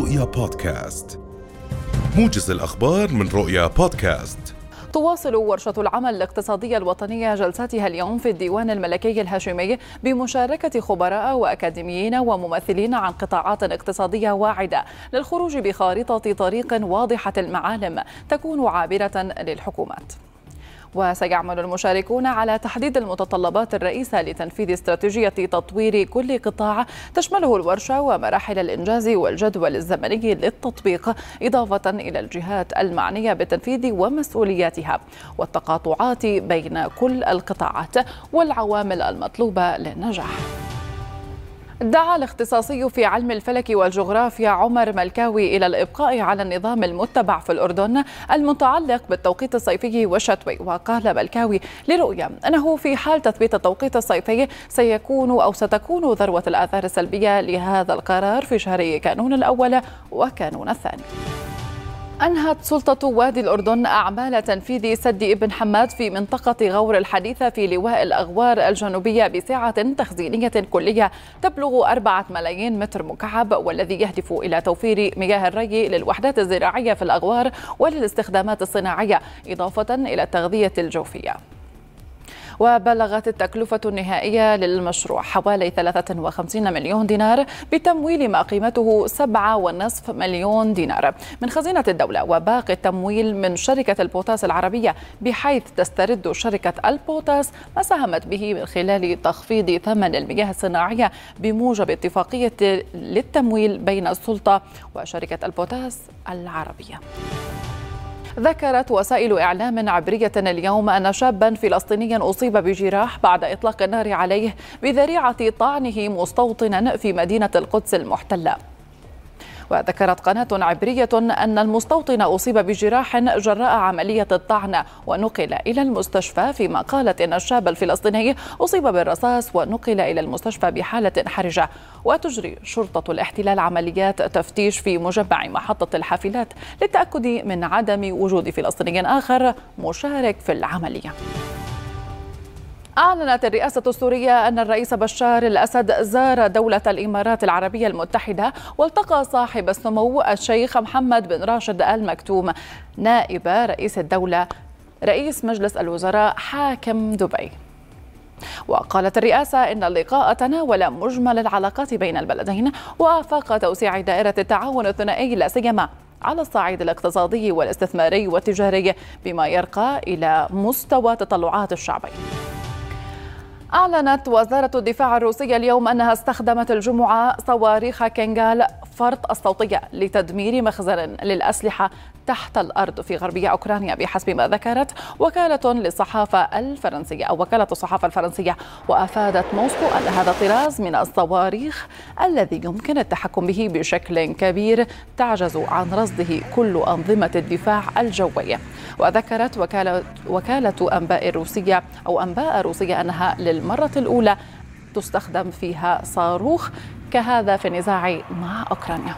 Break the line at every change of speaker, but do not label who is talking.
رؤيا بودكاست موجز الأخبار من رؤيا بودكاست
تواصل ورشة العمل الاقتصادية الوطنية جلساتها اليوم في الديوان الملكي الهاشمي بمشاركة خبراء وأكاديميين وممثلين عن قطاعات اقتصادية واعدة للخروج بخارطة طريق واضحة المعالم تكون عابرة للحكومات. وسيعمل المشاركون على تحديد المتطلبات الرئيسة لتنفيذ استراتيجية تطوير كل قطاع تشمله الورشة ومراحل الإنجاز والجدول الزمني للتطبيق إضافة إلى الجهات المعنية بالتنفيذ ومسؤولياتها والتقاطعات بين كل القطاعات والعوامل المطلوبة للنجاح. دعا الاختصاصي في علم الفلك والجغرافيا عمر ملكاوي إلى الإبقاء على النظام المتبع في الأردن المتعلق بالتوقيت الصيفي والشتوي وقال ملكاوي لرؤيا أنه في حال تثبيت التوقيت الصيفي سيكون أو ستكون ذروة الآثار السلبية لهذا القرار في شهر كانون الأول وكانون الثاني. أنهت سلطة وادي الأردن أعمال تنفيذ سد ابن حماد في منطقة غور الحديثة في لواء الأغوار الجنوبية بسعة تخزينية كلية تبلغ أربعة ملايين متر مكعب والذي يهدف إلى توفير مياه الري للوحدات الزراعية في الأغوار وللاستخدامات الصناعية إضافة إلى التغذية الجوفية. وبلغت التكلفة النهائية للمشروع حوالي 53 مليون دينار بتمويل ما قيمته 7.5 مليون دينار من خزينة الدولة وباقي التمويل من شركة البوتاس العربية بحيث تسترد شركة البوتاس ما ساهمت به من خلال تخفيض ثمن المياه الصناعية بموجب اتفاقية للتمويل بين السلطة وشركة البوتاس العربية. ذكرت وسائل إعلام عبرية اليوم أن شابا فلسطينيا أصيب بجراح بعد إطلاق النار عليه بذريعة طعنه مستوطنا في مدينة القدس المحتلة. وذكرت قناة عبرية أن المستوطن أصيب بجراح جراء عملية الطعن. ونقل إلى المستشفى فيما قالت أن الشاب الفلسطيني أصيب بالرصاص ونقل إلى المستشفى بحالة حرجة. وتجري شرطة الاحتلال عمليات تفتيش في مجمع محطة الحافلات للتأكد من عدم وجود فلسطيني آخر مشارك في العملية. أعلنت الرئاسة السورية أن الرئيس بشار الأسد زار دولة الإمارات العربية المتحدة والتقى صاحب السمو الشيخ محمد بن راشد آل مكتوم نائب رئيس الدولة رئيس مجلس الوزراء حاكم دبي. وقالت الرئاسة إن اللقاء تناول مجمل العلاقات بين البلدين وآفاق توسيع دائرة التعاون الثنائي لا سيما على الصعيد الاقتصادي والاستثماري والتجاري بما يرقى إلى مستوى تطلعات الشعبين. أعلنت وزارة الدفاع الروسية اليوم أنها استخدمت الجمعة صواريخ كينغال فرط الصوتية لتدمير مخزن للأسلحة تحت الأرض في غربية أوكرانيا. بحسب ما ذكرت وكالة للصحافة الفرنسية أو وكالة الصحافة الفرنسية. وأفادت موسكو أن هذا طراز من الصواريخ الذي يمكن التحكم به بشكل كبير تعجز عن رصده كل أنظمة الدفاع الجوية. وذكرت وكالة, وكالة أنباء الروسية أو أنباء روسية أنها للمرة الأولى تستخدم فيها صاروخ كهذا في النزاع مع أوكرانيا.